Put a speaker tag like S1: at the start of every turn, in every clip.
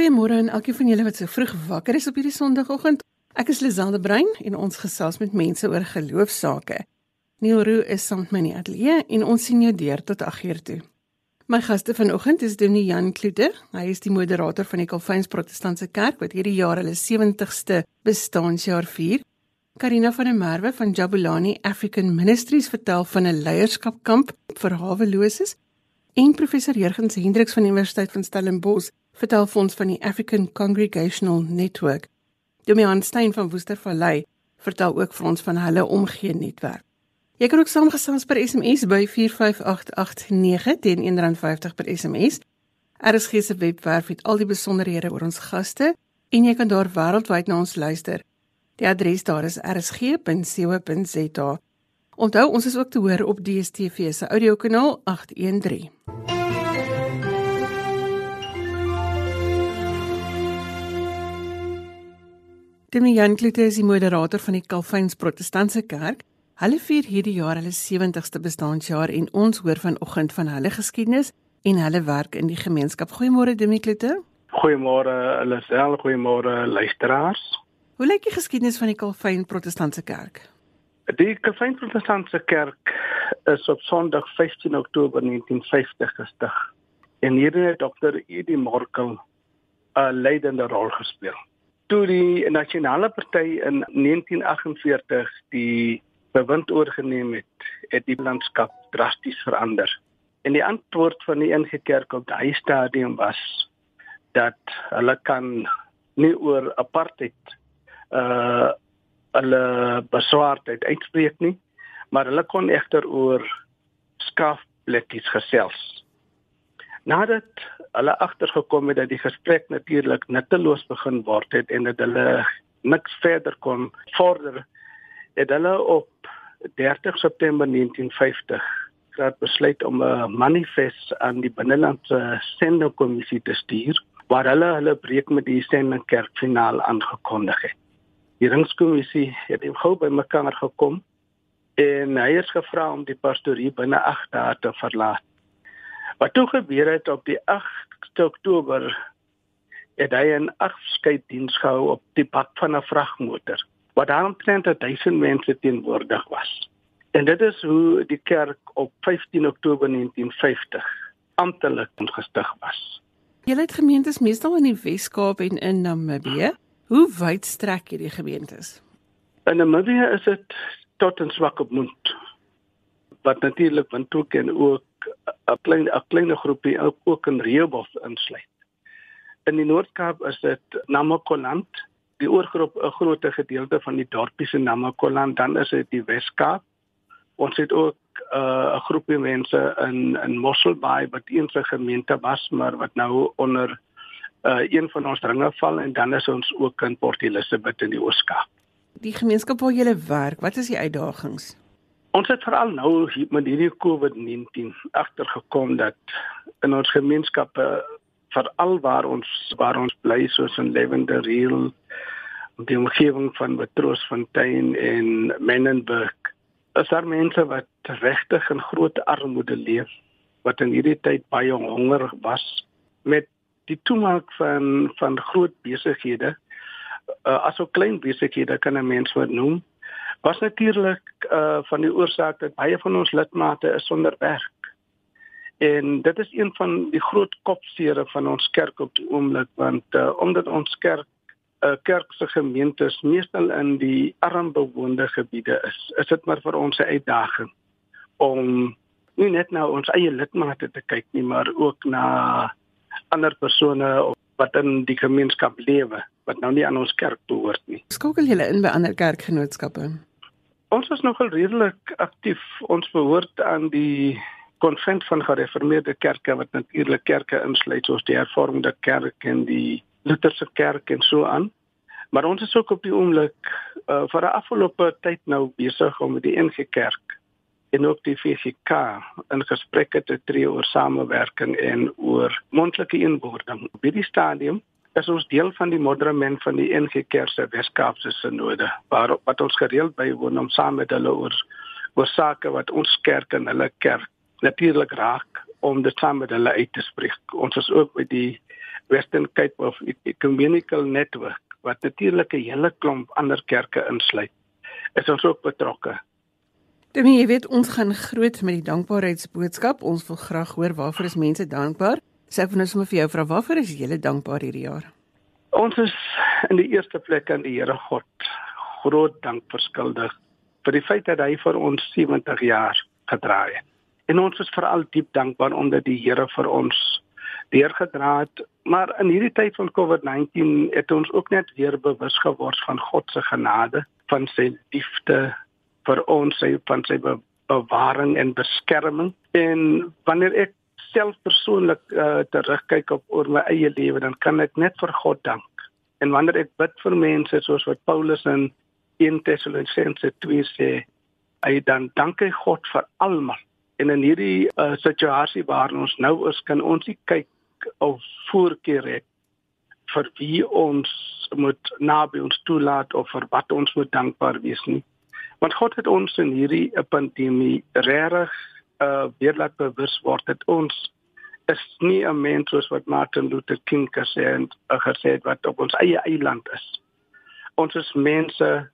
S1: Goeiemôre aan elkeen van julle wat so vroeg wakker is op hierdie Sondagoggend. Ek is Lizande Brein en ons gesels met mense oor geloofsaake. Neil Roo is saam met my in die ateljee en ons sien jou deur tot 8uur toe. My gaste vanoggend is Dominee Jan Kloete. Hy is die moderator van die Calvins Protestantse Kerk wat hierdie jaar hulle 70ste bestaanjaar vier. Karina van der Merwe van Jabulani African Ministries vertel van 'n leierskapkamp vir haweloses en professor Jurgens Hendriks van die Universiteit van Stellenbosch vertel vir ons van die African Congregational Network. Domian Stein van Woestervallei vertel ook vir ons van hulle omgee netwerk. Jy kan ook saamgesels per SMS by 45889 teen R1.50 per SMS. RSG se webwerf het al die besonderhede oor ons gaste en jy kan daar wêreldwyd na ons luister. Die adres daar is rsg.co.za. Onthou, ons is ook te hoor op DStv se audiokanaal 813. Demi Jan Klute is die moderator van die Calvins Protestantse Kerk. Hulle vier hierdie jaar hulle 70ste bestaanjaar en ons hoor vanoggend van hulle geskiedenis en hulle werk in die gemeenskap. Goeiemôre Demi Klute.
S2: Goeiemôre Elisel, goeiemôre luisteraars.
S1: Hoe lyk die geskiedenis van die Calvin Protestantse Kerk?
S2: Die Calvin Protestantse Kerk is op Sondag 15 Oktober 1950 gestig. En hierdie dokter Edie Morkel 'n leidende rol gespeel toe die nasionale party in 1948 die bewind oorgeneem het, het die landskap drasties verander. En die antwoord van die NG Kerk op daai stadium was dat hulle kan nie oor apartheid uh hulle beswaardheid uitspreek nie, maar hulle kon egter oor skaafplekkies gesels. Nadat hulle agtergekom het dat die gesprek natuurlik nutteloos begin word het en dat hulle niks verder kon vorder, het hulle op 30 September 1950 gehad besluit om 'n manifest aan die binnelandse sendekommissie te stuur waar hulle hulle breek met die sendingkerk finaal aangekondig het. Die ringskommissie het in gou by mekaar gekom en hy is gevra om die pastorie binne 8 dae te verlaat. Wat toe gebeur het op die 8 Oktober het hy 'n afskeiddiens gehou op die pad van 'n vragmotor wat daaromtrent 1000 mense teenwoordig was. En dit is hoe die kerk op 15 Oktober 1950 amptelik gestig was.
S1: Julle het gemeentes meestal in die Wes-Kaap en in Namibië. Hoe wyd strek hierdie gemeentes?
S2: In Namibië is dit tot in Swakopmund. Wat natuurlik Windhoek en ook 'n klein 'n klein groepie ook in Rehoboth insluit. In die Noord-Kaap is dit Namakoland, die oorgroep 'n groot gedeelte van die dorpies in Namakoland, dan is dit die Wes-Kaap. Ons het ook uh, 'n uh, groepie mense in in Mosselbaai wat eens 'n gemeente was, maar wat nou onder uh, een van ons ringe val en dan is ons ook in Port Elizabeth in die Oos-Kaap.
S1: Die gemeenskap waar jy werk, wat is die uitdagings?
S2: Ons het veral nou met hierdie COVID-19 agtergekom dat in ons gemeenskappe veral waar ons waar ons bly soos in Lavender Hill die omgewing van Betroosfontein en Menenberg is daar mense wat regtig in groot armoede leef wat in hierdie tyd baie honger was met die toemaak van van groot besighede. Uh, aso klein besighede kan 'n mens wat noem was natuurlik uh van die oorsaak dat baie van ons lidmate is sonder werk. En dit is een van die groot kopsere van ons kerk op die oomblik want uh omdat ons kerk 'n uh, kerk se gemeentes meestal in die arm bewoonde gebiede is, is dit maar vir ons 'n uitdaging om nie net na ons eie lidmate te kyk nie, maar ook na ander persone wat in die gemeenskap lewe wat nou nie aan ons kerk behoort nie.
S1: Skakel julle in by ander kerkgenootskappe?
S2: Ons is nogal redelik aktief. Ons behoort aan die konvent van gereformeerde kerke wat natuurlik kerke insluit soos die hervormde kerk en die Lutherse kerk en so aan. Maar ons is ook op die oomblik uh, vir 'n afgelope tyd nou besig om met die NG Kerk en ook die FCK in gesprekke te tree oor samewerking en oor mondelike inwording. Op hierdie stadium is ons deel van die moderement van die NG Kerk se Weskaapse Sinode waar wat ons gereeld bywoon om saam met hulle oor oor sake wat ons kerk en hulle kerk natuurlik raak om dit saam met hulle uit te spreek. Ons is ook by die Western Cape of Ecumenical Network wat natuurlik 'n hele klomp ander kerke insluit, is ons ook betrokke.
S1: Dominee, jy weet ons gaan groot met die dankbaarheidsboodskap. Ons wil graag hoor waarvoor is mense dankbaar? Sê vir ons sommer vir jou vra waarvoor is jy dankbaar hierdie jaar?
S2: Ons is in die eerste plek aan die Here God groot dank verskuldig vir die feit dat hy vir ons 70 jaar gedra het. En ons is veral diep dankbaar omdat die Here vir ons deurgedra het. Maar in hierdie tyd van COVID-19 het ons ook net weer bewus geword van God se genade, van sy liefde vir ons, sy van sy be bewaring en beskerming. En wanneer ek self persoonlik uh, terugkyk op oor my eie lewe, dan kan ek net vir God dank. En wanneer ek bid vir mense soos wat Paulus in 1 Tessalonisense 2 sê, hy dan dank hy God vir almal. En in hierdie uh, situasie waarin ons nou is, kan ons kyk of voorkeur het vir wie ons moet naby ons toelaat of vir wat ons moet dankbaar wees nie. Want God het ons in hierdie pandemie regtig uh weer laat bewus word dat ons is nie 'n mens soos wat Martin Luther King gesê het, uh, gesê het wat op ons eie eiland is. Ons is mense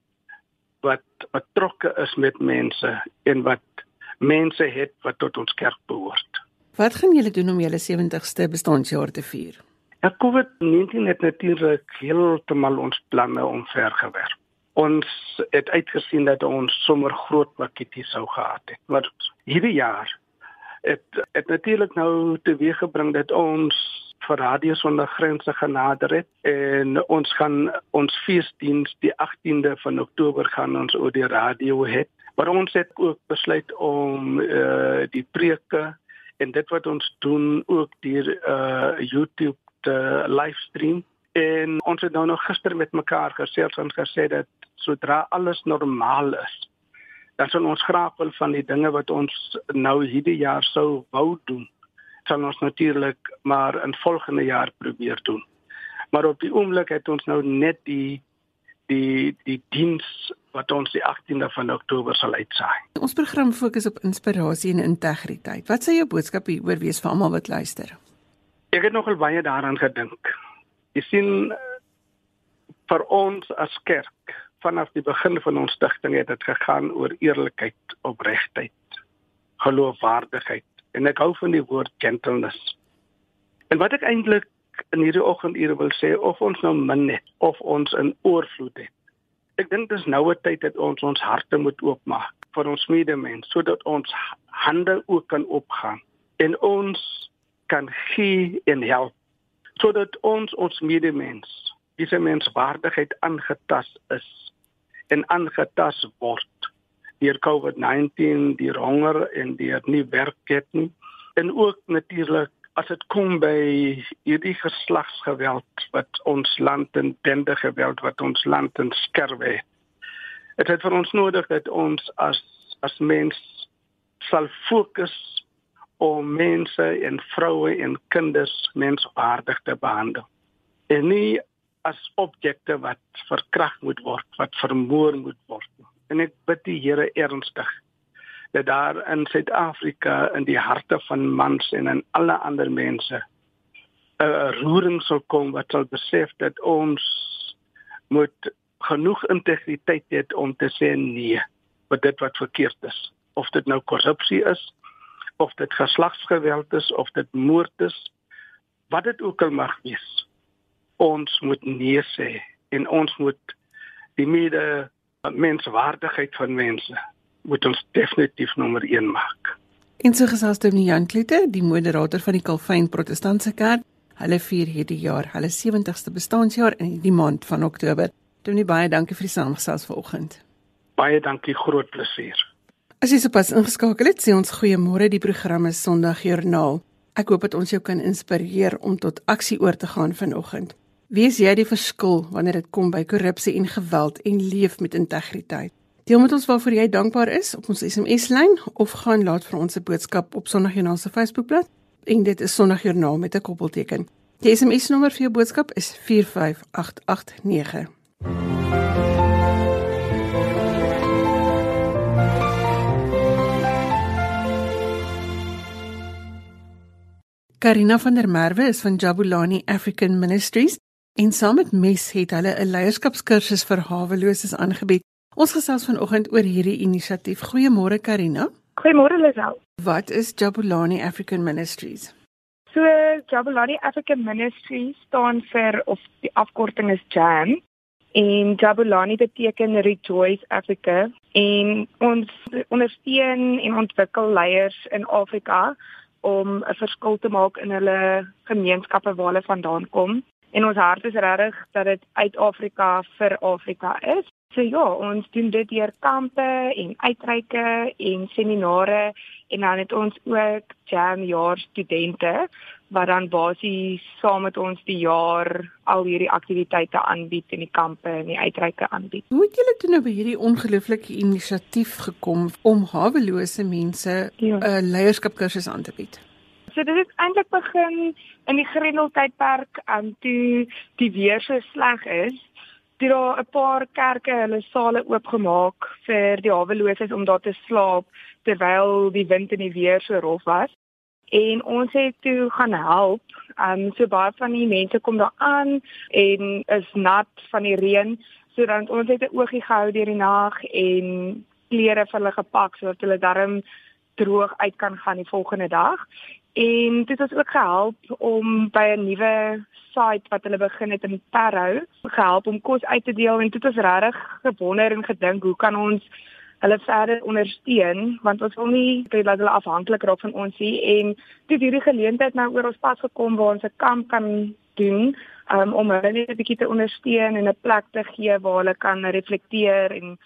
S2: wat betrokke is met mense en wat mense het wat tot ons kerk behoort.
S1: Wat gaan julle doen om julle 70ste bestaanjaar te vier?
S2: Ja, COVID-19 het natuurlik heeltemal ons planne omvergewerp. Ons het uitgesien dat ons sommer groot pakkietie sou gehad het. Maar hierdie jaar het het natuurlik nou teweeggebring dat ons vir Radio Sonder Grense genader het en ons gaan ons feesdiens die 18de van Oktober gaan ons oor die radio hê. Maar ons het ook besluit om eh uh, die preke en dit wat ons doen ook deur uh YouTube te livestream en ons het nou nog gister met mekaar gesels en gesê dat sodra alles normaal is dan sal ons graag wil van die dinge wat ons nou hierdie jaar sou wou doen sal ons natuurlik maar in volgende jaar probeer doen maar op die oomblik het ons nou net die die die diens wat ons die 18de van Oktober sal uitsaai.
S1: Ons program fokus op inspirasie en integriteit. Wat sê jou boodskap hieroor wees vir almal wat luister?
S2: Ek het nogal baie daaraan gedink. Jy sien vir ons as kerk vanaf die begin van ons stigting het dit gegaan oor eerlikheid, opregtheid, geloofwaardigheid en ek hou van die woord gentleness. En wat ek eintlik in hierdie oggendure wil sê of ons nou min het of ons in oorvloed het. Ek dink dis nou 'n tyd dat ons ons harte moet oopmaak vir ons medemens sodat ons hande ook kan opgaan en ons kan gee en help sodat ons ons medemens dis menswaardigheid aangetast is en aangetast word deur COVID-19, die honger en die nie werk het nie en ook natuurlik as dit kom by hierdie geslagsgeweld wat ons land in bende geweld wat ons land in skerwe het. Dit is vir ons nodig dat ons as as mens sal fokus om mense en vroue en kinders menswaardig te behandel. En nie as objekte wat verkragt moet word, wat vermoor moet word. En ek bid die Here ernstig dat daar in Suid-Afrika in die harte van mans en in alle ander mense 'n roering sal kom wat sal besef dat ons moet genoeg integriteit hê om te sê nee vir dit wat verkeerd is of dit nou korrupsie is of dit geslagsgeweld is of dit moord is wat dit ook al mag wees ons moet nee sê en ons moet die mede menswaardigheid van mense moet ons definitief nommer 1 maak.
S1: En so gesels met Jan Klute, die moderator van die Calvin Protestantse Kerk. Hulle vier hierdie jaar hulle 70ste bestaanjaar in die maand van Oktober. Dominee baie dankie vir die saamgesels vanoggend.
S2: Baie dankie, groot plesier.
S1: As jy sopas ingeskakel het, sê ons goeiemôre. Die program is Sondag Joernaal. Ek hoop dit ons jou kan inspireer om tot aksie oor te gaan vanoggend. Wees jy die verskil wanneer dit kom by korrupsie en geweld en leef met integriteit? Deel met ons waarvoor jy dankbaar is op ons SMS-lyn of gaan laat vir ons 'n boodskap op Sondagjoernaal se Facebookblad. En dit is Sondagjoernaal met 'n koppelteken. Die SMS-nommer vir jou boodskap is 45889. Karina van der Merwe is van Jabulani African Ministries en saam met Mes het hulle 'n leierskapskursus vir haweloses aangebied. Ons gesels vanoggend oor hierdie inisiatief. Goeiemôre Karina.
S3: Goeiemôre Lisel.
S1: Wat is Jabulani African Ministries?
S3: So Jabulani African Ministries staan vir of die afkorting is JAM en Jabulani beteken Rejoice Africa en ons ondersteun en ontwikkel leiers in Afrika om 'n verskil te maak in hulle gemeenskappe waar hulle vandaan kom. En ons hart is regtig dat dit uit Afrika vir Afrika is. So ja, ons doen dit deur kampe en uitreike en seminare en dan het ons ook jam jaar studente wat dan basies saam met ons die jaar al hierdie aktiwiteite aanbied in die kampe en die uitreike aanbied.
S1: Hoe het julle toe nou by hierdie ongelooflike inisiatief gekom om hawelose mense 'n ja. leierskapkursus aan te bied?
S3: So dit het eintlik begin in die Grendeltydperk, um toe die weer so sleg is, het daar 'n paar kerke hulle sale oopgemaak vir die haweloses om daar te slaap terwyl die wind en die weer so rof was. En ons het toe gaan help. Um so baie van die mense kom daar aan en is nat van die reën, sodat ons het 'n oogie gehou deur die nag en klere vir hulle gepak sodat hulle darm droog uit kan gaan die volgende dag. En dit het ook gehelp om by 'n nuwe site wat hulle begin het in Parow, gehelp om kos uit te deel en dit was regtig gewonder en gedink hoe kan ons hulle verder ondersteun want ons wil nie dat hulle afhanklik raak van ons nie en dit hierdie geleentheid nou oor ons pas gekom waar ons 'n kamp kan doen um, om hulle net 'n bietjie te ondersteun en 'n plek te gee waar hulle kan reflekteer en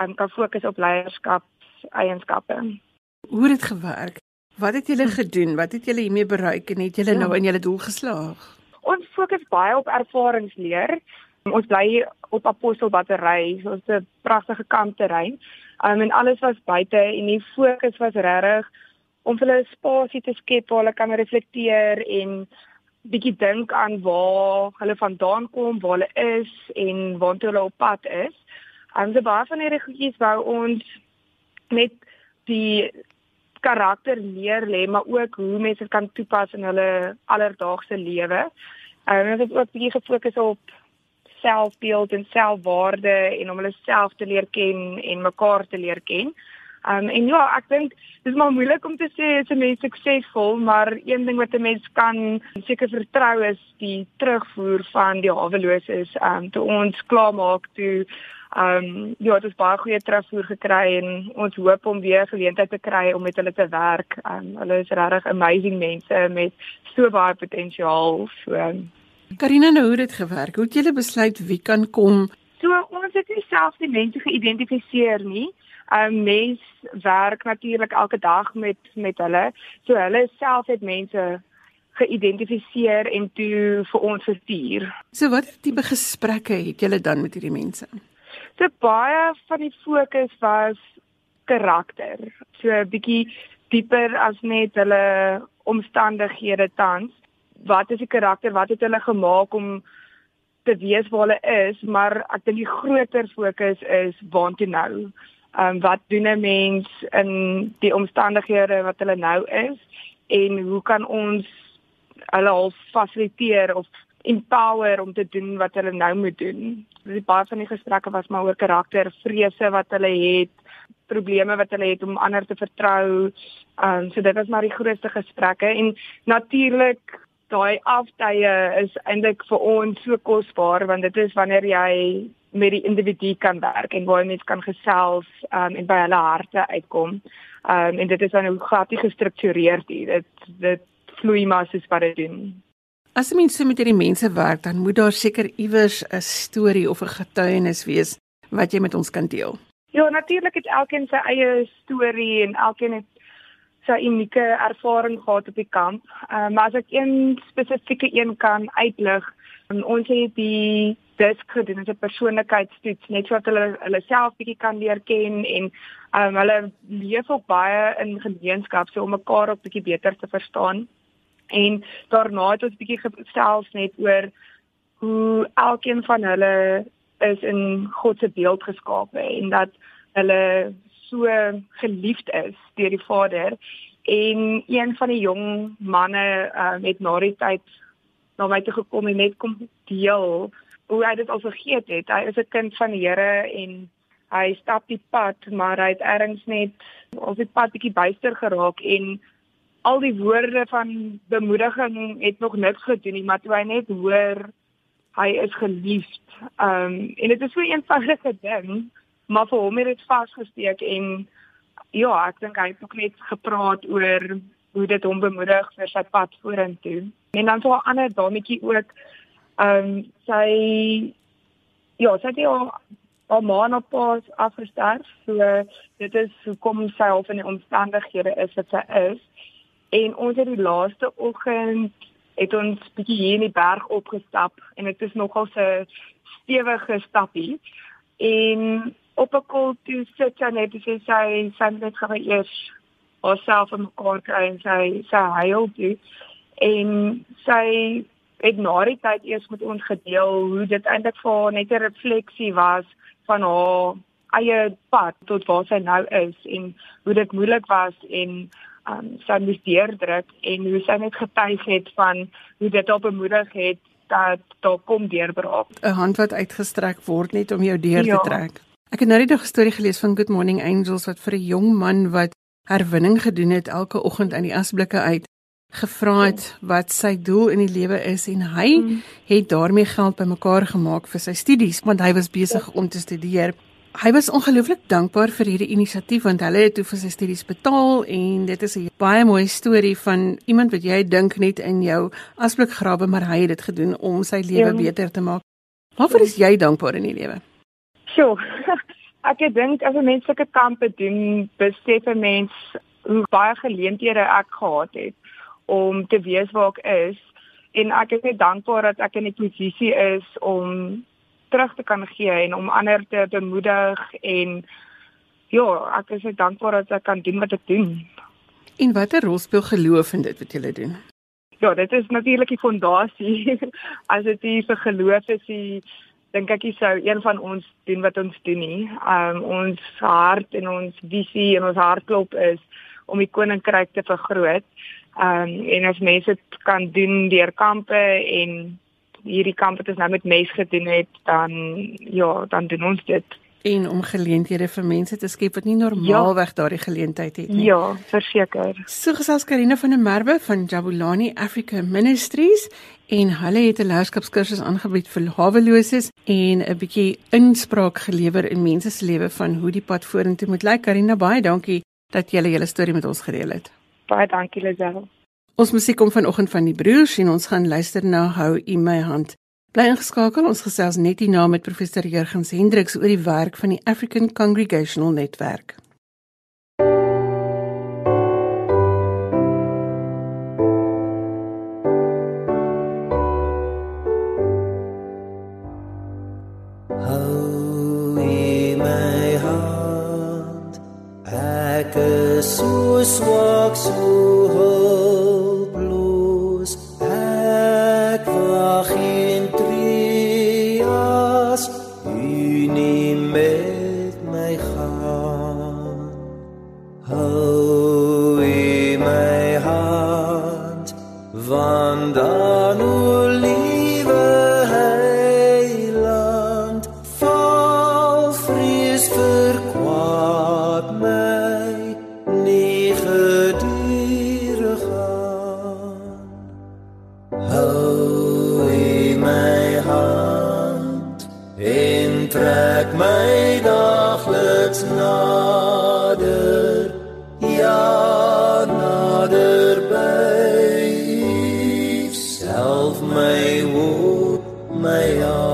S3: um, kan fokus op leierskap eienskappe.
S1: Hoe het dit gewerk? Wat het julle gedoen? Wat het julle hiermee bereik en het julle ja. nou in julle doel geslaag?
S3: Ons fokus baie op ervaringsleer. Ons bly op Apostelbattery, so 'n pragtige kampterrein. Um, en alles was buite en die fokus was regtig om hulle 'n spasie te skep waar hulle kan reflekteer en bietjie dink aan waar hulle vandaan kom, waar hulle is en waartoe hulle op pad is. Ons um, baie van hierdie goedjies wou ons met die karakter leer lê, maar ook hoe mense dit kan toepas in hulle alledaagse lewe. Ehm um, ons het ook baie gefokus op selfbeeld en selfwaarde en om hulle self te leer ken en mekaar te leer ken. Um en ja, ek dink dis maar moeilik om te sê as 'n mens suksesvol, maar een ding wat 'n mens kan seker vertrou is die terugvoer van die haweloses um toe ons klaarmaak toe um ja, dit is baie goeie terugvoer gekry en ons hoop om weer geleentheid te kry om met hulle te werk. Um hulle is regtig amazing mense met so baie potensiaal. So um,
S1: Karina, nou hoe het dit gewerk? Hoe het julle besluit wie kan kom?
S3: So ons het nie self die mense geïdentifiseer nie. 'n um, Mens werk natuurlik elke dag met met hulle. So hulle self het mense geïdentifiseer en toe vir ons verstuur.
S1: So watter tipe gesprekke het julle dan met hierdie mense?
S3: So baie van die fokus was karakter. So 'n bietjie dieper as net hulle omstandighede tans wat is die karakter, wat het hulle gemaak om te wees waar hulle is, maar ek dink die groter fokus is waantoe nou. Ehm um, wat doen 'n mens in die omstandighede wat hulle nou is en hoe kan ons hulle al fasiliteer of empower om te doen wat hulle nou moet doen. Die baie van die gesprekke was maar oor karakter, vrese wat hulle het, probleme wat hulle het om ander te vertrou. Ehm um, so dit was maar die grootste gesprekke en natuurlik daai aftye is eintlik vir ons so kosbaar want dit is wanneer jy met die individu kan werk en waar mense kan gesels um, en by hulle harte uitkom. Um, en dit is dan hoe glad die gestruktureerd. Dit dit vloei maar soos wat dit doen.
S1: As jy mense met hierdie mense werk, dan moet daar seker iewers 'n storie of 'n getuienis wees wat jy met ons kan deel.
S3: Ja, natuurlik het elkeen sy eie storie en elkeen het sy unieke ervaring gehad op die kamp. Ehm uh, maar as ek een spesifieke een kan uitlig, um, ons het die disk gedoen as 'n persoonlikheidstoets net sodat hulle hulle self bietjie kan leer ken en ehm um, hulle leef ook baie in gemeenskap so om mekaar ook bietjie beter te verstaan. En daarna het ons bietjie gesels net oor hoe elkeen van hulle is in God se beeld geskape en dat hulle so geliefd is deur die Vader en een van die jong manne uh, het na die tyd na my toe gekom en net kom deel hoe hy dit al vergeet het. Hy is 'n kind van die Here en hy stap die pad, maar hy het ergens net op die pad bietjie byster geraak en al die woorde van bemoediging het nog niks gedoen nie, maar toe hy net hoor hy is geliefd. Ehm um, en dit is so 'n eenvoudige ding, maar vir hom het dit vasgesteek en ja, ek dink hy het ook net gepraat oor hoe dit hom bemoedig vir sy pad vorentoe. En dan so 'n ander dametjie ook ehm um, sy ja, sy het al al maand op pas afgestorf. So dit is hoekom sy al in die omstandighede is wat sy is. En ons het die laaste oggend het ons bietjie hier in die berg opgestap en dit is nogal 'n stewige stappie. En op 'n kol toe sit sy net en sê sy sy net gaan eers haarself in mekaar kry en sy sy huil toe en sy het na die tyd eers met ons gedeel hoe dit eintlik vir haar net 'n refleksie was van haar eie pad tot waar sy nou is en hoe dit moeilik was en um, sy moes deurdruk en hoe sy net getuig het van hoe dit haar bemoedig het dat daar kom deurbraak.
S1: 'n Hand wat uitgestrek word net om jou deur ja. te trek. Ek het nou net 'n storie gelees van Good Morning Angels wat vir 'n jong man wat herwinning gedoen het elke oggend aan die asblikke uit gevra het wat sy doel in die lewe is en hy mm. het daarmee geld bymekaar gemaak vir sy studies want hy was besig om te studeer. Hy was ongelooflik dankbaar vir hierdie inisiatief want hulle het toe vir sy studies betaal en dit is 'n baie mooi storie van iemand wat jy dink net in jou asblikgrawe maar hy het dit gedoen om sy lewe ja. beter te maak. Waarvoor is jy dankbaar in die lewe?
S3: So, ek dink as 'n mens sulke kampe doen, besef 'n mens hoe baie geleenthede ek gehad het om te weet waar ek is en ek is net dankbaar dat ek in 'n posisie is om terug te kan gee en om ander te bemoedig en ja, ek is net dankbaar dat ek kan doen wat ek doen.
S1: En watter rol speel geloof in dit wat jy doen?
S3: Ja, dit is natuurlik die fondasie. as dit nie vir geloof is nie, dink ek jy sou een van ons doen wat ons doen nie. Um ons hart en ons visie en ons hartklop is om die koninkryk te vergroot. Um en as mense dit kan doen deur kampe en hierdie kampe wat ons nou met mes gedoen het, dan ja, dan doen ons dit
S1: en om geleenthede vir mense te skep wat nie normaalweg ja. daardie geleentheid het nie.
S3: Ja, verseker.
S1: So gesels Karina van der Merwe van Jabulani Africa Ministries en hulle het 'n leierskapskursus aangebied vir haweloses en 'n bietjie inspraak gelewer in mense se lewe van hoe die pad vorentoe moet lyk. Karina, baie dankie dat jy julle storie met ons gedeel het.
S3: Baie dankie Lisel.
S1: Ons musiek kom vanoggend van die broers en ons gaan luister na Hou U My Hand. Bly ingeskakel, ons gesels net hierna met professor Jurgens Hendriks oor die werk van die African Congregational Netwerk.
S4: So swak so hulploos daagliks nader ja nader by u self my woord my al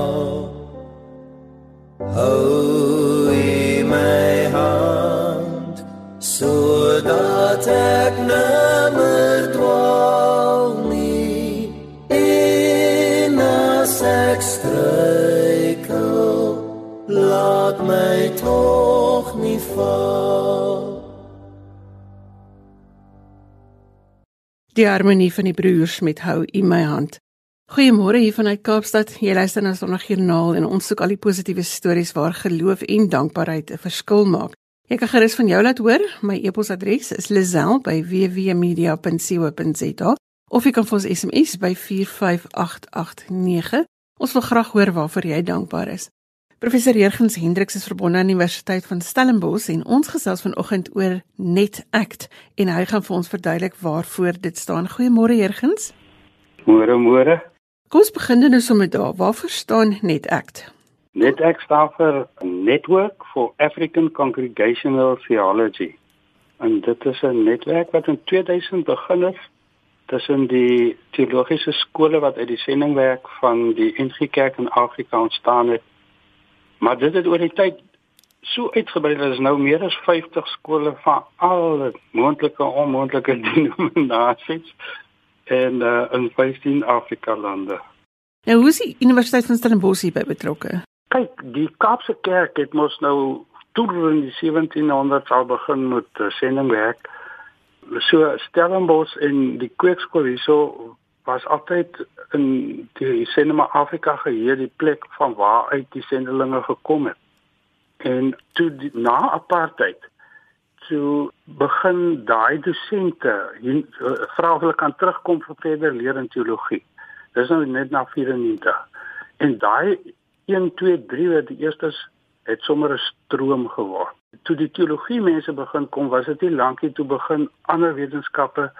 S1: Die harmonie van die broers met hou in my hand. Goeiemôre hier vanuit Kaapstad. Jy luister na Sondagjoernaal en ons soek al die positiewe stories waar geloof en dankbaarheid 'n verskil maak. Jy kan gerus van jou laat hoor. My e-posadres is lazel@wwmedia.co.za of jy kan vir ons SMS by 45889. Ons wil graag hoor waarvoor jy dankbaar is. Professor Jurgens Hendriks is verbonde aan die Universiteit van Stellenbosch en ons gesels vanoggend oor NetAct en hy gaan vir ons verduidelik waarvoor dit staan. Goeiemôre Jurgens.
S5: Môre môre.
S1: Kom ons begin nou sommer daar. Waarvoor staan NetAct?
S5: NetAct staan vir Network for African Congregational Theology. En dit is 'n netwerk wat in 2000 begin het tussen die teologiese skole wat uit die sendingwerk van die NG Kerk in Afrika ontstaan het. Maar dit het oor die tyd so uitgebrei dat is nou meer as 50 skole van al moontlike en onmoontlike denominasies en uh, in 15 Afrika lande.
S1: Nou hoe is die Universiteit van Stellenbosch hierby betrokke?
S5: Kyk, die Kaapse Kerk het mos nou toe in die 1700s al begin met uh, sendingwerk. So Stellenbosch en die kweekskool hierso was altyd in die Sendema Afrika geheer die plek van waar uit die sendelinge gekom het. En toe die, na apartheid toe begin daai dosente vra of hulle kan terugkom vir verder leer in teologie. Dis nou net na 94. En daai 1 2 3 wat die eerstes het sommer 'n stroom geword. Toe die teologie mense begin kom, was dit nie lankie toe begin ander wetenskappe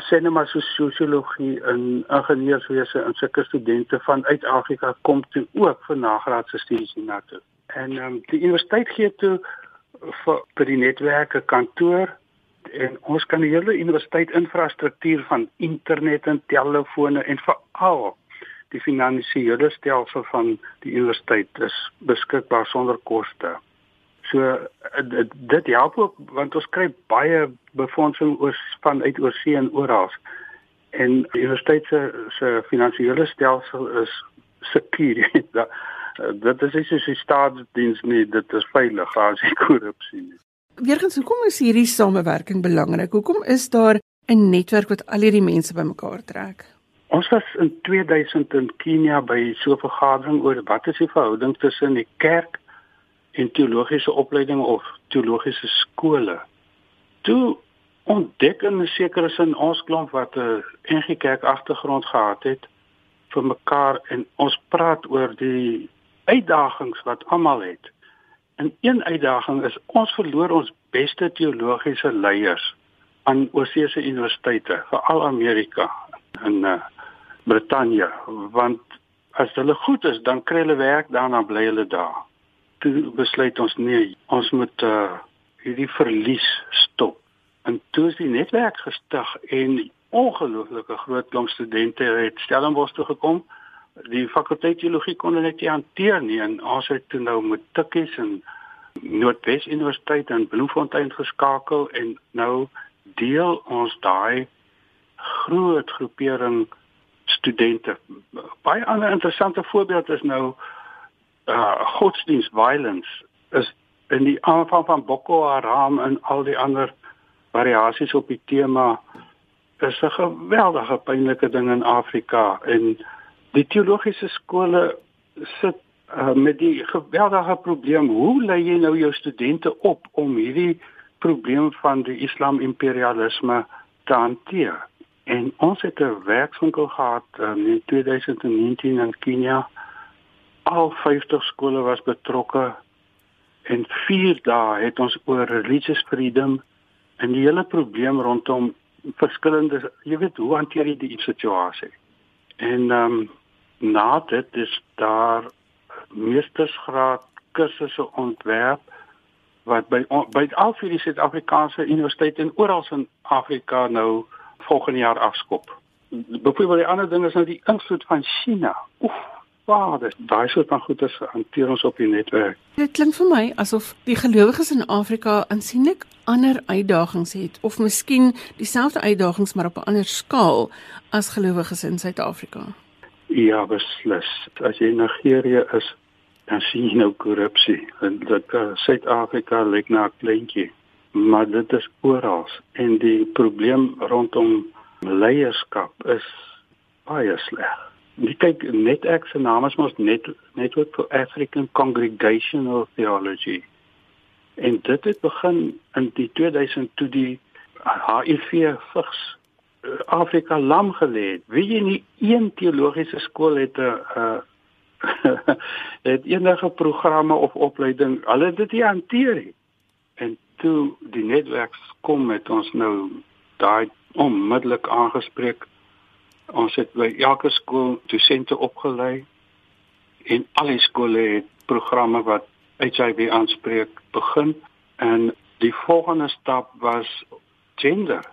S5: sê net maar so sosiologie en ingenieurswese en sulke studente van uit Afrika kom toe ook vir nagraadse studies hiernatoe. En ehm um, die universiteit gee toe vir vir die netwerke kantoor en ons kan die hele universiteit infrastruktuur van internet en telefone en veral die finansiële stelsel van die universiteit is beskikbaar sonder koste. So dit, dit help ook want ons kry baie befondsing oor van uit oorsee en oral. En die universiteit se se finansiële stelsel is sekuur. dit is nie soos die staatsdiens nie, dit is veilig as jy korrupsie nie.
S1: Weergens, hoekom is hierdie samewerking belangrik? Hoekom is daar 'n netwerk wat al hierdie mense bymekaar trek?
S5: Ons was in 2000 in Kenia by so 'n vergadering oor wat is die verhouding tussen die kerk en teologiese opleiding of teologiese skole. Toe ontdek in 'n sekere sin ons klomp wat 'n NG Kerk agtergrond gehad het vir mekaar en ons praat oor die uitdagings wat almal het. En een uitdaging is ons verloor ons beste teologiese leiers aan oorsese universiteite, veral Amerika en uh, Brittanje, want as hulle goed is, dan kry hulle werk, daarna bly hulle daar. Toe besluit ons nee, ons moet uh, hierdie verlies stop. En toe is die netwerk gestig en ongelooflike groot klomp studente het Stellenbosch toe gekom die fakulteit teologie kon dit nie hanteer nie en ons het toe nou met Tikkies en Noordwes Universiteit in Bloemfontein geskakel en nou deel ons daai groot groepering studente. Baie ander interessante voorbeeld is nou uh godsdienst violence is in die aanvang van Boko Haram en al die ander variasies op die tema is 'n geweldige pynlike ding in Afrika en Die teologiese skole sit uh, met die geweldige probleem. Hoe lei jy nou jou studente op om hierdie probleem van die islam imperialisme te hanteer? En ons het 'n werkswinkel gehad um, in 2019 in Kenia. Al 50 skole was betrokke en 4 dae het ons oor religious freedom en die hele probleem rondom verskillende, jy weet, hoe hanteer jy die situasie? En ehm um, na dit is daar meestersgraad kursusse ontwerp wat by by al vir die Suid-Afrikaanse universiteite en oral in Afrika nou volgende jaar afskop. Byvoorbeeld die ander ding is nou die invloed van China. Oef, dit daai soort van goeders hanteer ons op die netwerk.
S1: Dit klink vir my asof die gelowiges in Afrika aansienlik ander uitdagings het of miskien dieselfde uitdagings maar op 'n ander skaal as gelowiges in Suid-Afrika.
S5: Ja, beslis. As jy in Nigerië is, dan sien jy nou korrupsie. En dit uh, Suid-Afrika lyk na 'n kleintjie, maar dit is oral en die probleem rondom leierskap is baie sleg. Jy kyk net ek se naam is mos net Network for African Congregational Theology. En dit het begin in die 2000 toe die HIV vigs uh, Afrika lam gelê het. Wie jy nie een teologiese skool het 'n uh, het enige programme of opleiding, hulle het dit nie hanteer nie. En toe die netwerk kom met ons nou daai onmiddellik aangespreek. Ons het by elke skool dosente opgelei en al die skole het programme wat HIV aanspreek begin en die volgende stap was gender.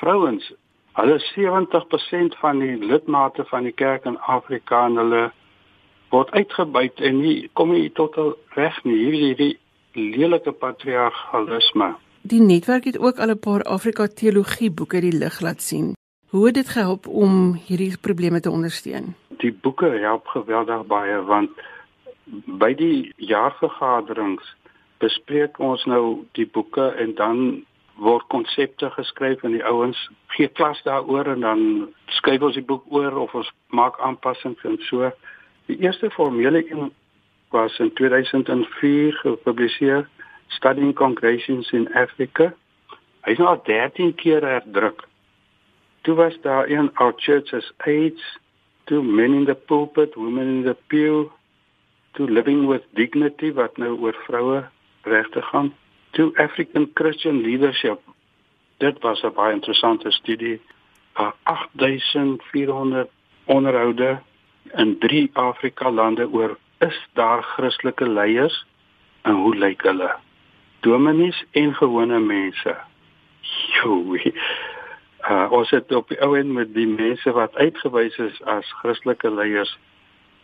S5: Vrouens, hulle 70% van die lidmate van die kerk in Afrika en hulle word uitgebuit en nie kom nie tot al reg nie hierdie lelike patriargalisme.
S1: Die netwerk het ook al 'n paar Afrika teologie boeke die lig laat sien. Hoe het dit gehelp om hierdie probleme te ondersteun?
S5: Die boeke help geweldig baie want by die jaarvergaderings bespreek ons nou die boeke en dan word konsepte geskryf en die ouens gee klas daaroor en dan skryf ons die boek oor of ons maak aanpassings en so. Die eerste formele een was in 2004 gepubliseer, Studying Congregations in Africa. Hy is nou 13 keer herdruk. Toe was daar een Our Churches AIDS, to Men in the Pulpit, Women in the Pew, to Living with Dignity wat nou oor vroue regte gaan, to African Christian Leadership. Dit was 'n baie interessante studie. 8400 onderhoude in 3 Afrika lande oor is daar Christelike leiers en hoe lyk hulle? Dominees en gewone mense. Joe. Uh, ons het op die ou en met die mense wat uitgewys is as Christelike leiers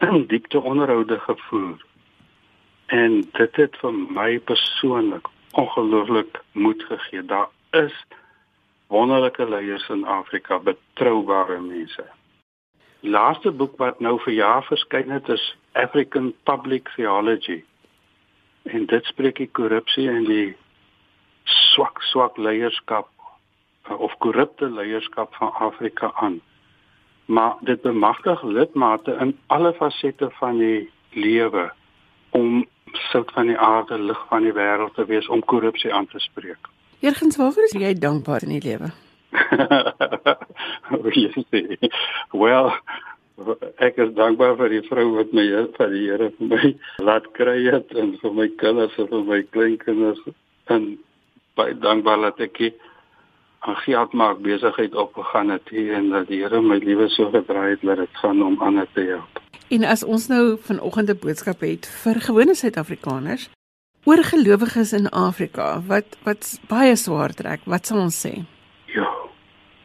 S5: in diepte onderhoude gevoer. En dit het vir my persoonlik ongelooflik moed gegee. Daar is wonderlike leiers in Afrika, betroubare mense. Die laaste boek wat nou vir jaar verskyn het is African Public Theology. En dit spreek die korrupsie en die swak swak leierskap of korrupte leierskap van Afrika aan. Maar dit bemagtig lidmate in alle fasette van die lewe om sout van die aarde, lig van die wêreld te wees om korrupsie aan te spreek.
S1: Jurgens, waarvoor is jy dankbaar in die lewe?
S5: well, ek is dankbaar vir die vrou wat my vir die Here vir my laat kry het en vir my kinders en vir my kleinkinders en baie dankbaar dat ek aan geld maak besigheid opgegaan het hier en dat die Here my lewe so gedraai het dat dit gaan om ander te help.
S1: En as ons nou vanoggend 'n boodskap het vir gewone Suid-Afrikaners oor gelowiges in Afrika wat wat baie swaar trek, wat sal ons sê?
S5: Ja.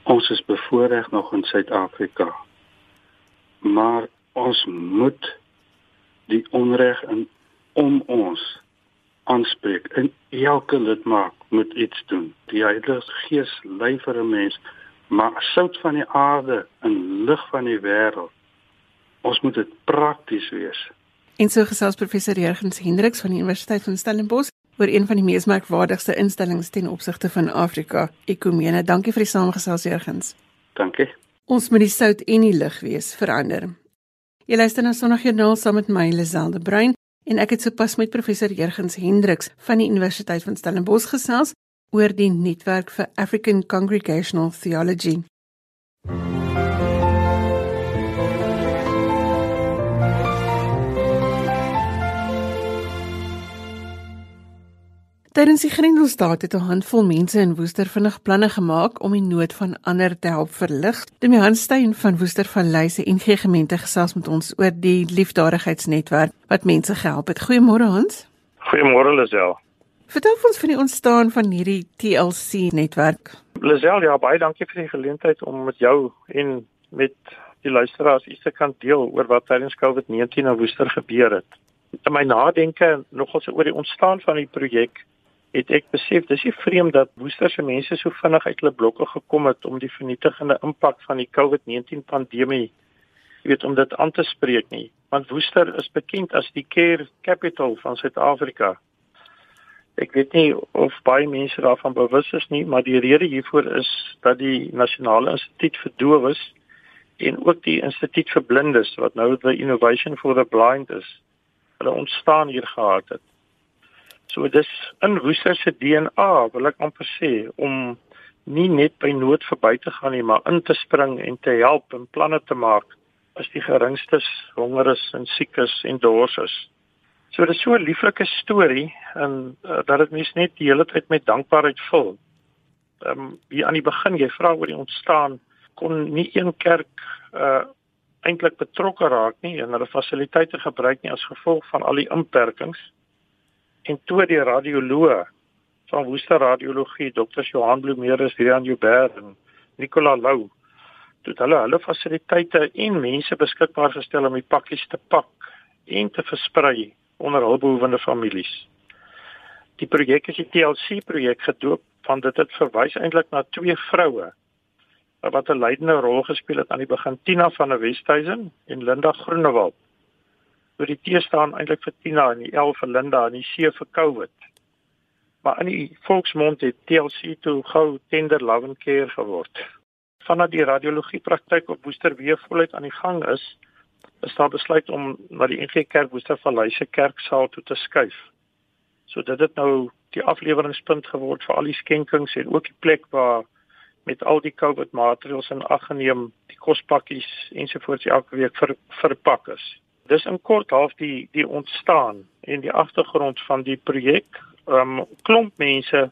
S5: Ons is bevoorreg nog in Suid-Afrika. Maar ons moet die onreg in om ons aanspreek. En elke lidmaat moet iets doen. Die Heilige Gees lei vir 'n mens, maar sout van die aarde en lig van die wêreld. Ons moet dit prakties wees.
S1: En so gesels professor Jurgens Hendriks van die Universiteit van Stellenbosch oor een van die mees merkwaardigste instellings ten opsigte van Afrika, Ekumene. Dankie vir die samegesels Jurgens.
S5: Dankie.
S1: Ons moet die sout en die lig wees verander. Jy luister na Sondagjoernaal saam met my Liselde Bruin en ek het sopas met professor Jurgens Hendriks van die Universiteit van Stellenbosch gesels oor die netwerk vir African Congregational Theology. Tydens die Grendelstaat het 'n handvol mense in Woester vinnig planne gemaak om die nood van ander te help verlig. Demi Hanstein van Woester van Lyse en gee gemeente gesels met ons oor die liefdadigheidsnetwerk wat mense gehelp het. Goeiemôre Hans.
S6: Goeiemôre Lisel.
S1: Vertel ons van die ontstaan van hierdie TLC netwerk.
S6: Lisel, ja, baie dankie vir die geleentheid om met jou en met die luisteraars iets te kan deel oor wat tydens COVID-19 in Woester gebeur het. In my nadenke nogals oor die ontstaan van die projek het ek besef dis nie vreemd dat Woesterse mense so vinnig uit hulle blokke gekom het om die vernietigende impak van die COVID-19 pandemie weet om dit aan te spreek nie want Woester is bekend as die care capital van Suid-Afrika. Ek weet nie of baie mense daarvan bewus is nie, maar die rede hiervoor is dat die Nasionale Instituut vir Dowes en ook die Instituut vir Blindes wat nou the Innovation for the Blind is, hulle ontstaan hier gehad het. So dis in Woester se DNA, wil ek amper sê, om nie net by nood verby te gaan nie, maar in te spring en te help en planne te maak as die geringstes honger is en siek is en dors is. So dit is so 'n lieflike storie en uh, dat dit mens net die hele tyd met dankbaarheid vul. Ehm um, hier aan die begin jy vra oor die ontstaan kon nie een kerk uh eintlik betrokke raak nie en hulle fasiliteite gebruik nie as gevolg van al die inperkings. En toe die radioloog van Woester Radiologie, Dr. Johan Blomeres, Rian Joubert en Nicola Lou, het hulle hulle fasiliteite en mense beskikbaar gestel om die pakkies te pak en te versprei onder hulpbehoevende families. Die projek is die TLC projek gedoop van dit het verwys eintlik na twee vroue wat 'n leidende rol gespeel het aan die begin Tina van der Westhuizen en Linda Groenewald. Oor die T staan eintlik vir Tina en die L vir Linda en die C vir COVID. Maar in die volksmond het TLC toe gou Tender Love and Care geword vanaf die radiologie praktyk op Woester weer voluit aan die gang is, is daar besluit om na die NG Kerk Woester Vallei se kerksaal toe te skuif. So dit het nou die afleweringspunt geword vir al die skenkings en ook die plek waar met al die COVID maatreëls in ag geneem die kospakkies ensovoorts elke week ver, verpak is. Dis in kort half die die ontstaan en die agtergrond van die projek. Ehm um, klomp mense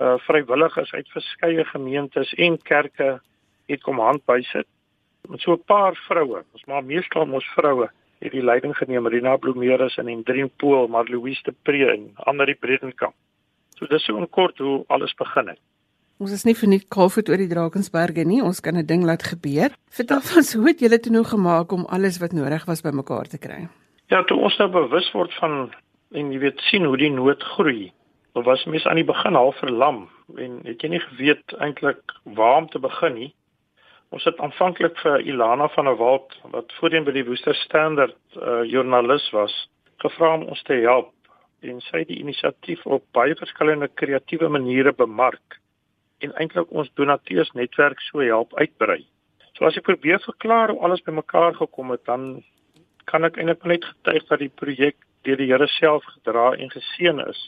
S6: uh vrywilligers uit verskeie gemeentes en kerke het kom hand bysit. Met so 'n paar vroue, ons maar meestal ons vroue het die leiding geneem, Rina Blomeres en Hendrien Pool, maar Louise de Pre en Annelie Bredenkamp. So dis so 'n kort hoe alles begin het.
S1: Ons is nie vir net Kaapstad oor die Drakensberge nie, ons kan 'n ding laat gebeur. Vertel ons hoe het julle toe nou gemaak om alles wat nodig was bymekaar te kry?
S6: Ja, toe ons nou bewus word van en jy weet sien hoe die nood groei was mens aan die begin half verlam en het jy nie geweet eintlik waar om te begin nie. Ons het aanvanklik vir Ilana van der Walt wat voorheen by die Woester Standard uh, joernalis was, gevra om ons te help en sy het die inisiatief op baie verskillende kreatiewe maniere bemark en eintlik ons donateursnetwerk so help uitbrei. So as ek probeer verklaar hoe alles bymekaar gekom het, dan kan ek eintlik net getuig dat die projek deur die Here self gedra en geseën is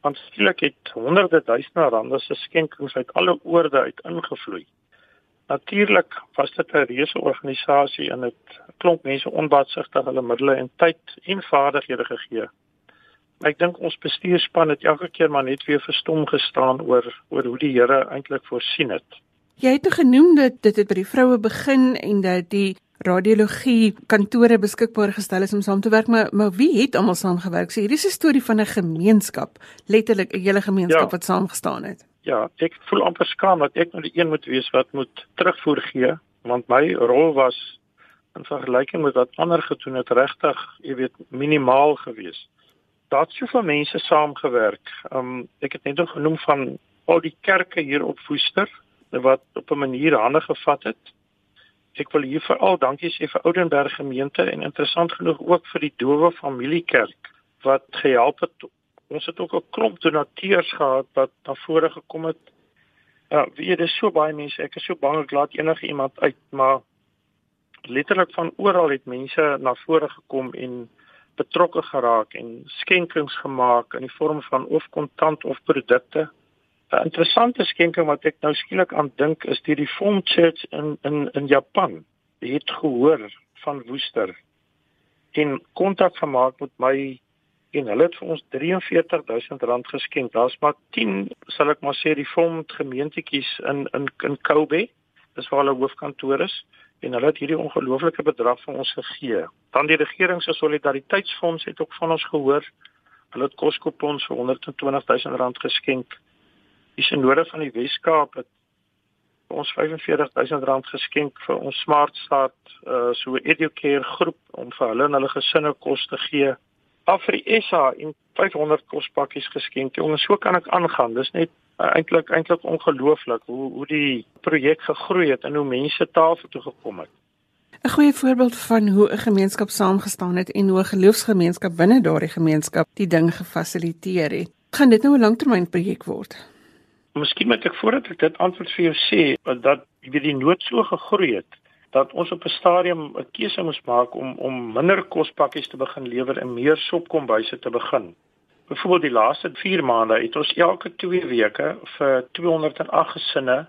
S6: aanskielik het honderde duisende rande se skenkings uit alle oorde uit ingevloei. Natuurlik was dit 'n reuse organisasie en dit klomp mense onbaatsigtig hulle middele en tyd en vaardighede gegee. Ek dink ons bestuurspan het elke keer maar net weer verstom gestaan oor oor hoe die Here eintlik voorsien het.
S1: Jy het genoem dat dit het by die vroue begin en dat die radiologie kantore beskikbaar gestel is om saam te werk, maar maar wie het almal saamgewerk? So hierdie is 'n storie van 'n gemeenskap, letterlik 'n hele gemeenskap ja. wat saamgestaan het.
S6: Ja, ek voel amper skaam dat ek nou die een moet wees wat moet terugvoer gee, want my rol was in vergelyking met wat ander gedoen het regtig, jy weet, minimaal geweest. Daar't soveel mense saamgewerk. Um ek het net nog genoem van al die kerke hier op Woester wat op 'n manier hande gevat het Ek wil hier veral dankie sê vir Oudenburg gemeente en interessant genoeg ook vir die Dowe Familiekerk wat gehelp het. Ons het ook 'n klomp donateurs gehad wat na vore gekom het. Ja, wie dit is so baie mense. Ek is so bang ek laat enige iemand uit, maar letterlik van oral het mense na vore gekom en betrokke geraak en skenkings gemaak in die vorm van of kontant of produkte. 'n interessante skenking wat ek nou skielik aan dink is die Reformed Church in in in Japan. Die het gehoor van Woester en kontak gemaak met my en hulle het vir ons 43000 rand geskenk. Daar's maar 10, sal ek maar sê, Reformed gemeentetjies in in in Kobe. Dis waar hulle hoofkantoor is en hulle het hierdie ongelooflike bedrag vir ons gegee. Dan die regering se solidariteitsfonds het ook van ons gehoor. Hulle het koskopons vir 120000 rand geskenk die sinode van die Wes-Kaap het ons R45000 geskenk vir ons Smart Start uh so educare groep om vir hulle en hulle gesinne kos te gee. Afri SA en 500 kospakkies geskenk. Jongens, so kan ek aangaan. Dis net eintlik eintlik ongelooflik hoe hoe die projek gegroei het en hoe mense tafel toe gekom het.
S1: 'n Goeie voorbeeld van hoe 'n gemeenskap saamgestaan het en hoe 'n geloofsgemeenskap binne daardie gemeenskap die ding gefasiliteer het. Gaan dit nou 'n langtermynprojek word?
S6: Miskien moet ek voordat ek dit antwoord vir jou sê dat weet die nood so gegroei het dat ons op 'n stadium 'n keuse moes maak om om minder kospakkies te begin lewer en meer sopkombuise te begin. Byvoorbeeld die laaste 4 maande het ons elke 2 weke vir 208 gesinne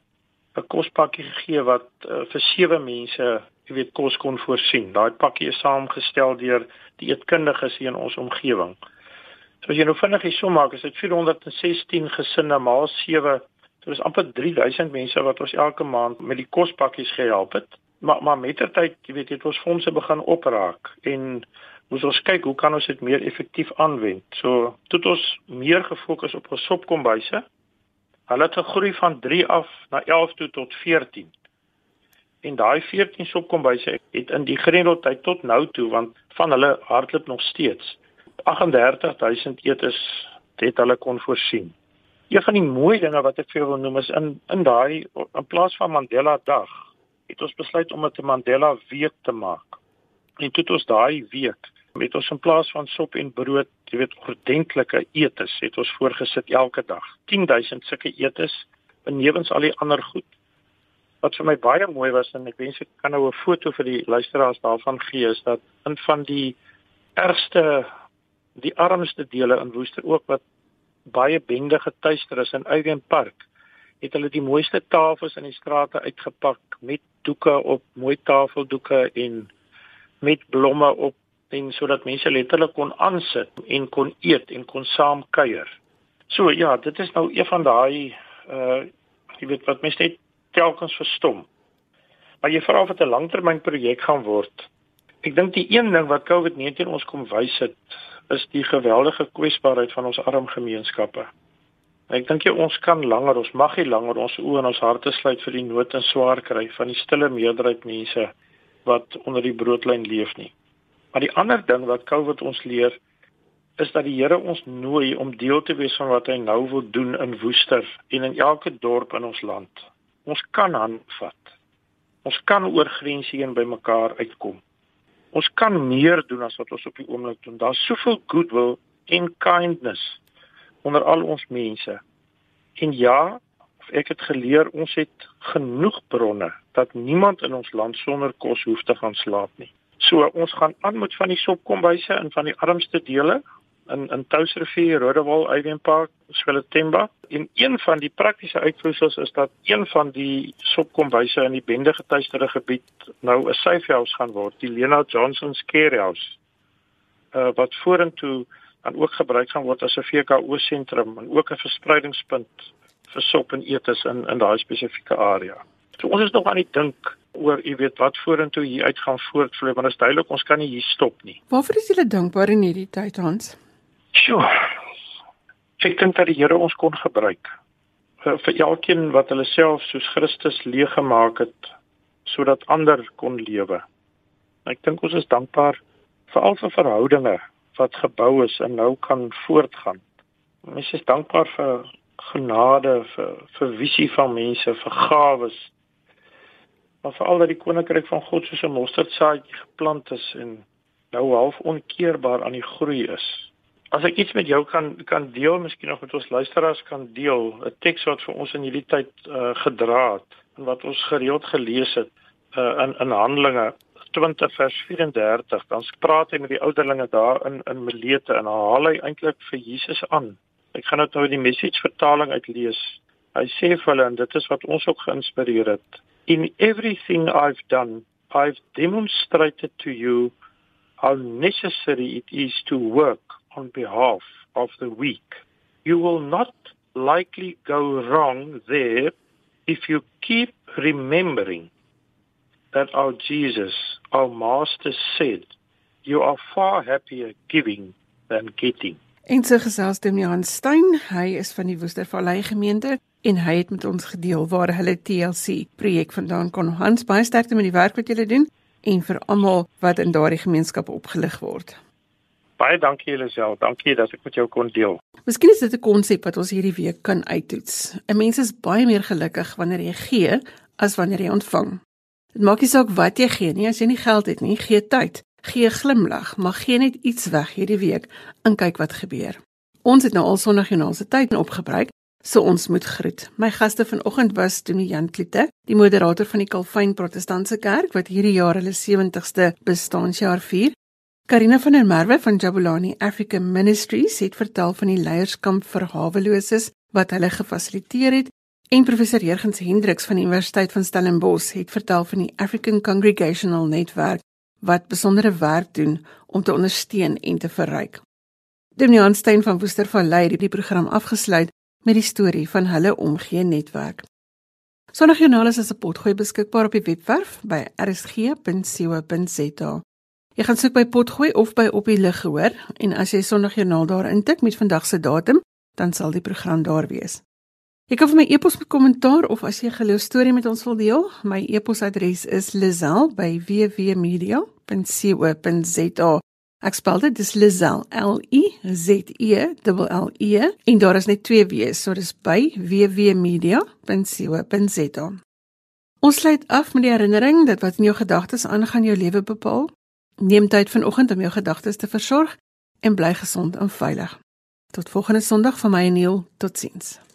S6: 'n kospakkie gegee wat uh, vir 7 mense, jy weet, kos kon voorsien. Daai pakkie is saamgestel deur die eetkundiges hier in ons omgewing. So as jy nou vinnig die som maak, is dit 416 gesinne maal 7. Dit is amper 3000 mense wat ons elke maand met die kospakkies gehelp het. Maar maar mettertyd, jy weet, het ons fondse begin opraak en moes ons kyk hoe kan ons dit meer effektief aanwend. So het ons meer gefokus op ons sopkombuise. Hulle het gegroei van 3 af na 11 toe tot 14. En daai 14 sopkombuise het in die grendeltyd tot nou toe want van hulle hardloop nog steeds 38000 etes het hulle kon voorsien. Een van die mooi dinge wat ek vir jou wil noem is in in daai in plaas van Mandela Dag het ons besluit om dit 'n Mandela Week te maak. En toe het ons daai week met ons in plaas van sop en brood, jy weet, ordentlike etes het ons voorgesit elke dag. 10000 sulke etes benewens al die ander goed. Wat vir my baie mooi was en ek wens ek kan nou 'n foto vir die luisteraars daarvan gee is dat in van die ergste die armste dele in Woester ook wat baie bende getuister is in Eyen Park het hulle die mooiste tafels in die strate uitgepak met doeke op mooi tafeldoeke en met blomme op en sodat mense letterlik kon aansit en kon eet en kon saam kuier. So ja, dit is nou een van daai uh jy weet wat mense net telkens verstom. Maar jy vra of dit 'n langtermynprojek gaan word. Ek dink die een ding wat COVID-19 ons kom wys het, is die geweldige kwesbaarheid van ons arm gemeenskappe. Ek dink jy ons kan langer, ons mag nie langer ons oë en ons harte sluit vir die nood en swaar kry van die stille meerderheid mense wat onder die broodlyn leef nie. Maar die ander ding wat COVID ons leer is dat die Here ons nooi om deel te wees van wat hy nou wil doen in Woester en in elke dorp in ons land. Ons kan handvat. Ons kan oor grense heen by mekaar uitkom. Ons kan meer doen as wat ons op die oomblik doen. Daar's soveel goodwill en kindness onder al ons mense. En ja, ek het geleer ons het genoeg bronne dat niemand in ons land sonder kos hoef te gaan slaap nie. So ons gaan aan met van die sopkombuise in van die armste dele in in Touwsrivier, Rodewal, Eyenpark, Swelatemba. En een van die praktiese uitvloeisels is dat een van die sopkombuise in die bende getuisterde gebied nou 'n safe house gaan word, die Lena Johnson Care House. Uh wat vorentoe dan ook gebruik gaan word as 'n VKO sentrum en ook 'n verspreidingspunt vir sop en etes in in daai spesifieke area. So ons is nog aan die dink oor jy weet wat vorentoe hier uit gaan voortvloei want dit is duidelik ons kan nie hier stop nie.
S1: Waarvoor is julle dankbaar in hierdie tyd Hans?
S6: Sjoe. Ek dink dat die Here ons kon gebruik vir, vir elkeen wat hulle self soos Christus leeg gemaak het sodat ander kon lewe. Ek dink ons is dankbaar vir al die verhoudinge wat gebou is en nou kan voortgaan. Mense is dankbaar vir genade, vir vir visie van mense, vir gawes. Maar veral dat die koninkryk van God soos 'n mosterdsaadjie geplant is en nou half onkeerbaar aan die groei is. As ek iets met jou kan kan deel, miskien nog met ons luisteraars kan deel, 'n teks wat vir ons in hierdie tyd uh, gedra het en wat ons gereeld gelees het uh, in in Handelinge 20 vers 34 dan praat hy met die ouderlinge daar in in Melete en haal hy eintlik vir Jesus aan. Ek gaan nou in die message vertaling uitlees. Hy sê vir hulle en dit is wat ons ook geïnspireer het. In everything I've done, I've demonstrated to you how necessary it is to work on behalf of the weak. You will not likely go wrong there if you keep remembering that our Jesus, our Master said, you are far happier giving than getting.
S1: En so gesels Demian Stein, hy is van die Woestervallei gemeente en hy het met ons gedeel waar hulle TLC projek vandaan kon. Hans, baie sterkte met die werk wat julle doen en vir almal wat in daardie gemeenskap opgelig word.
S6: Baie dankie julle self. Dankie dat ek met jou kon deel.
S1: Miskien is dit 'n konsep wat ons hierdie week kan uittoets. 'n Mens is baie meer gelukkig wanneer jy gee as wanneer jy ontvang. Dit maak nie saak wat jy gee nie, as jy nie geld het nie, gee tyd, gee 'n glimlag, maar gee net iets weg hierdie week en kyk wat gebeur. Ons het nou al Sondag Jonaal se tyd opgebruik, so ons moet groet. My gaste vanoggend was Dominee Jan Kliete, die moderator van die Kalvyn Protestantse Kerk wat hierdie jaar hulle 70ste bestaanjaar vier. Karina van der Merwe van Jabulani Africa Ministries het vertel van die leierskamp vir haweloses wat hulle gefasiliteer het en professor Jurgens Hendriks van die Universiteit van Stellenbosch het vertel van die African Congregational Network wat besondere werk doen om te ondersteun en te verryk. Demian Stein van Woestervallei het die program afgesluit met die storie van hulle omgee netwerk. Sondagjoernaal is as 'n potgooi beskikbaar op die webwerf by rsg.co.za. Jy gaan soek by potgooi of by op die lig gehoor en as jy Sondagjoernaal daar intik met vandag se datum, dan sal die program daar wees. Jy kan vir my e-pos met kommentaar of as jy 'n geloof storie met ons wil deel, my e-posadres is lizel@wwmedia.co.za. Ek spel dit dis lizel L I Z E L E en daar is net twee W's, so dis by wwmedia.co.za. Ons sluit af met die herinnering dat wat in jou gedagtes aangaan jou lewe bepaal. Neem tyd vanoggend om jou gedagtes te versorg en bly gesond en veilig. Tot volgende Sondag van my en Neil. Totsiens.